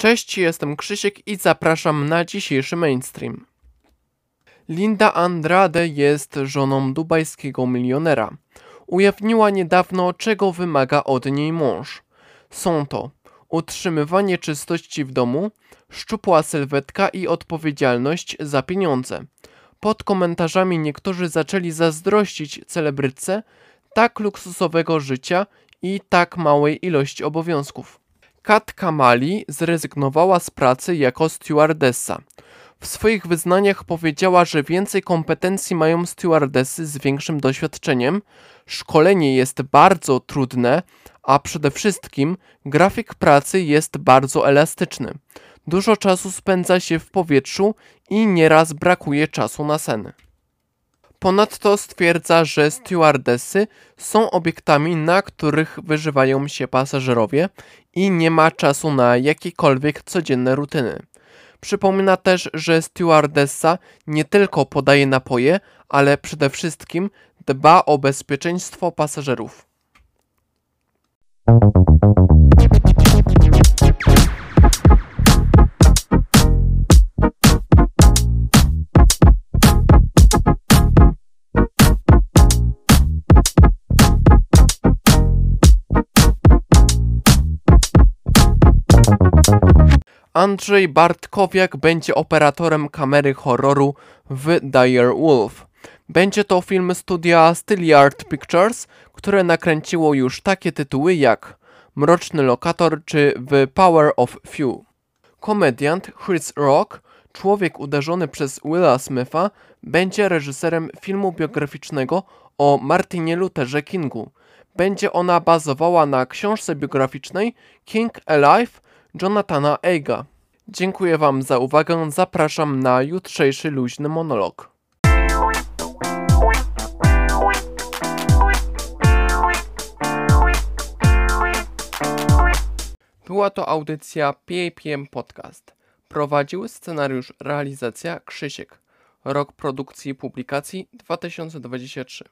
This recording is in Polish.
Cześć, jestem Krzysiek i zapraszam na dzisiejszy mainstream. Linda Andrade jest żoną dubajskiego milionera. Ujawniła niedawno, czego wymaga od niej mąż. Są to utrzymywanie czystości w domu, szczupła sylwetka i odpowiedzialność za pieniądze. Pod komentarzami niektórzy zaczęli zazdrościć celebrytce tak luksusowego życia i tak małej ilości obowiązków. Kat Kamali zrezygnowała z pracy jako stewardessa. W swoich wyznaniach powiedziała, że więcej kompetencji mają stewardessy z większym doświadczeniem, szkolenie jest bardzo trudne, a przede wszystkim grafik pracy jest bardzo elastyczny. Dużo czasu spędza się w powietrzu i nieraz brakuje czasu na sen. Ponadto stwierdza, że stewardessy są obiektami, na których wyżywają się pasażerowie i nie ma czasu na jakiekolwiek codzienne rutyny. Przypomina też, że stewardessa nie tylko podaje napoje, ale przede wszystkim dba o bezpieczeństwo pasażerów. Andrzej Bartkowiak będzie operatorem kamery horroru w Dire Wolf. Będzie to film studia Styliard Pictures, które nakręciło już takie tytuły jak Mroczny Lokator czy The Power of Few. Komediant Chris Rock, człowiek uderzony przez Willa Smitha, będzie reżyserem filmu biograficznego o Martinie Lutherze Kingu. Będzie ona bazowała na książce biograficznej King Alive Jonathana Eiga. Dziękuję Wam za uwagę. Zapraszam na jutrzejszy luźny monolog. Była to audycja PAPM Podcast. Prowadził scenariusz realizacja Krzysiek. Rok produkcji i publikacji 2023.